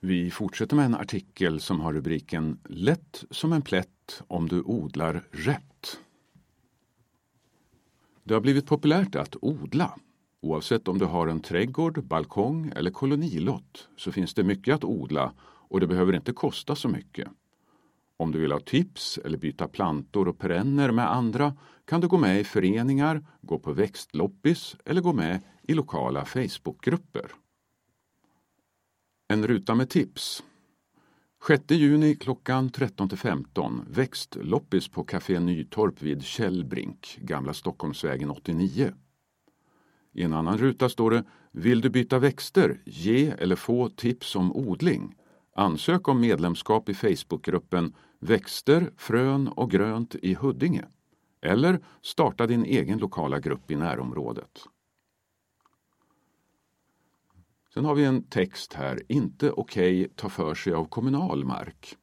Vi fortsätter med en artikel som har rubriken Lätt som en plätt om du odlar rätt. Det har blivit populärt att odla. Oavsett om du har en trädgård, balkong eller kolonilott så finns det mycket att odla och det behöver inte kosta så mycket. Om du vill ha tips eller byta plantor och perenner med andra kan du gå med i föreningar, gå på växtloppis eller gå med i lokala Facebookgrupper. En ruta med tips. 6 juni klockan 13-15 växtloppis på Café Nytorp vid Källbrink, Gamla Stockholmsvägen 89. I en annan ruta står det Vill du byta växter? Ge eller få tips om odling. Ansök om medlemskap i Facebookgruppen Växter, frön och grönt i Huddinge. Eller starta din egen lokala grupp i närområdet. Sen har vi en text här, inte okej okay, ta för sig av kommunal mark.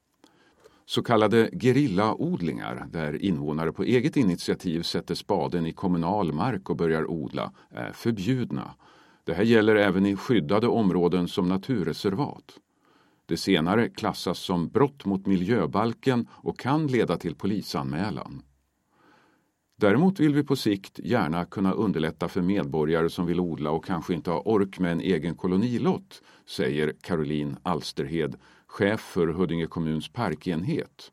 Så kallade gerillaodlingar, där invånare på eget initiativ sätter spaden i kommunal mark och börjar odla, är förbjudna. Det här gäller även i skyddade områden som naturreservat. Det senare klassas som brott mot miljöbalken och kan leda till polisanmälan. Däremot vill vi på sikt gärna kunna underlätta för medborgare som vill odla och kanske inte har ork med en egen kolonilott, säger Caroline Alsterhed, chef för Huddinge kommuns parkenhet.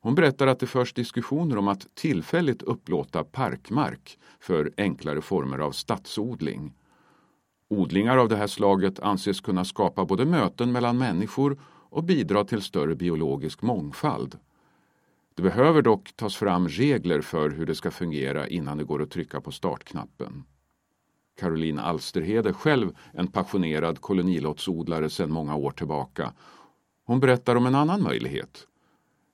Hon berättar att det förs diskussioner om att tillfälligt upplåta parkmark för enklare former av stadsodling. Odlingar av det här slaget anses kunna skapa både möten mellan människor och bidra till större biologisk mångfald. Det behöver dock tas fram regler för hur det ska fungera innan det går att trycka på startknappen. Caroline Alsterhed är själv en passionerad kolonilottsodlare sedan många år tillbaka. Hon berättar om en annan möjlighet.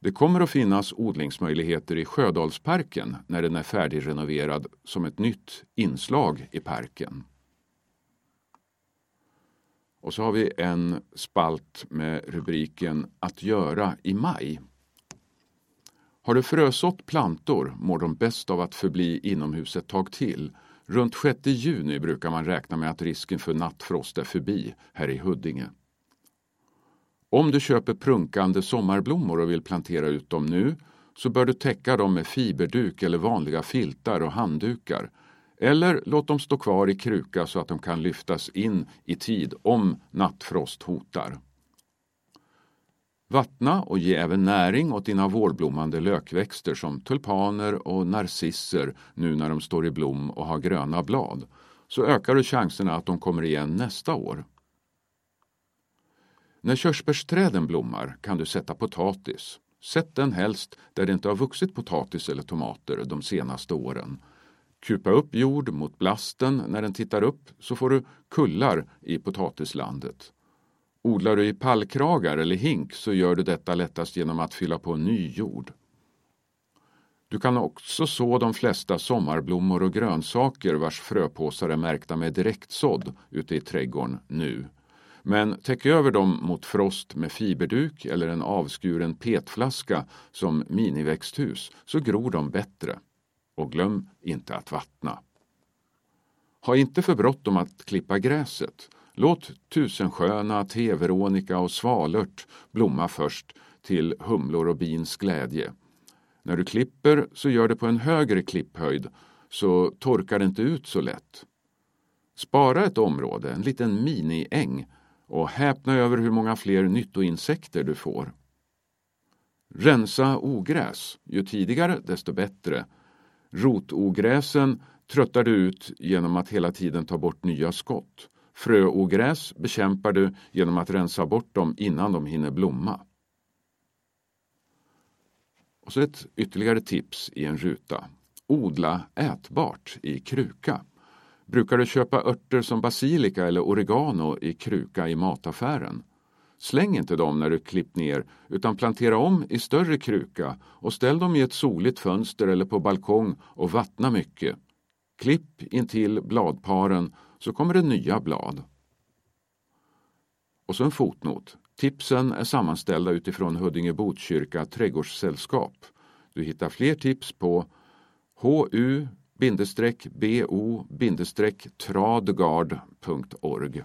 Det kommer att finnas odlingsmöjligheter i Sjödalsparken när den är färdigrenoverad som ett nytt inslag i parken. Och så har vi en spalt med rubriken Att göra i maj. Har du frösått plantor mår de bäst av att förbli inomhus ett tag till. Runt 6 juni brukar man räkna med att risken för nattfrost är förbi här i Huddinge. Om du köper prunkande sommarblommor och vill plantera ut dem nu så bör du täcka dem med fiberduk eller vanliga filtar och handdukar. Eller låt dem stå kvar i kruka så att de kan lyftas in i tid om nattfrost hotar. Vattna och ge även näring åt dina vårblommande lökväxter som tulpaner och narcisser nu när de står i blom och har gröna blad. Så ökar du chanserna att de kommer igen nästa år. När körsbärsträden blommar kan du sätta potatis. Sätt den helst där det inte har vuxit potatis eller tomater de senaste åren. Kupa upp jord mot blasten när den tittar upp så får du kullar i potatislandet. Odlar du i pallkragar eller hink så gör du detta lättast genom att fylla på ny jord. Du kan också så de flesta sommarblommor och grönsaker vars fröpåsar är märkta med direktsådd ute i trädgården nu. Men täck över dem mot frost med fiberduk eller en avskuren petflaska som miniväxthus så gror de bättre. Och glöm inte att vattna. Ha inte för bråttom att klippa gräset. Låt tusensköna, teveronika och svalört blomma först till humlor och bins glädje. När du klipper så gör det på en högre klipphöjd så torkar det inte ut så lätt. Spara ett område, en liten miniäng och häpna över hur många fler nyttoinsekter du får. Rensa ogräs. Ju tidigare desto bättre. Rotogräsen tröttar du ut genom att hela tiden ta bort nya skott. Fröogräs bekämpar du genom att rensa bort dem innan de hinner blomma. Och så ett ytterligare tips i en ruta. Odla ätbart i kruka. Brukar du köpa örter som basilika eller oregano i kruka i mataffären? Släng inte dem när du klippt ner utan plantera om i större kruka och ställ dem i ett soligt fönster eller på balkong och vattna mycket. Klipp intill bladparen så kommer det nya blad. Och så en fotnot. Tipsen är sammanställda utifrån Huddinge Botkyrka trädgårdssällskap. Du hittar fler tips på hu bo tradgard.org.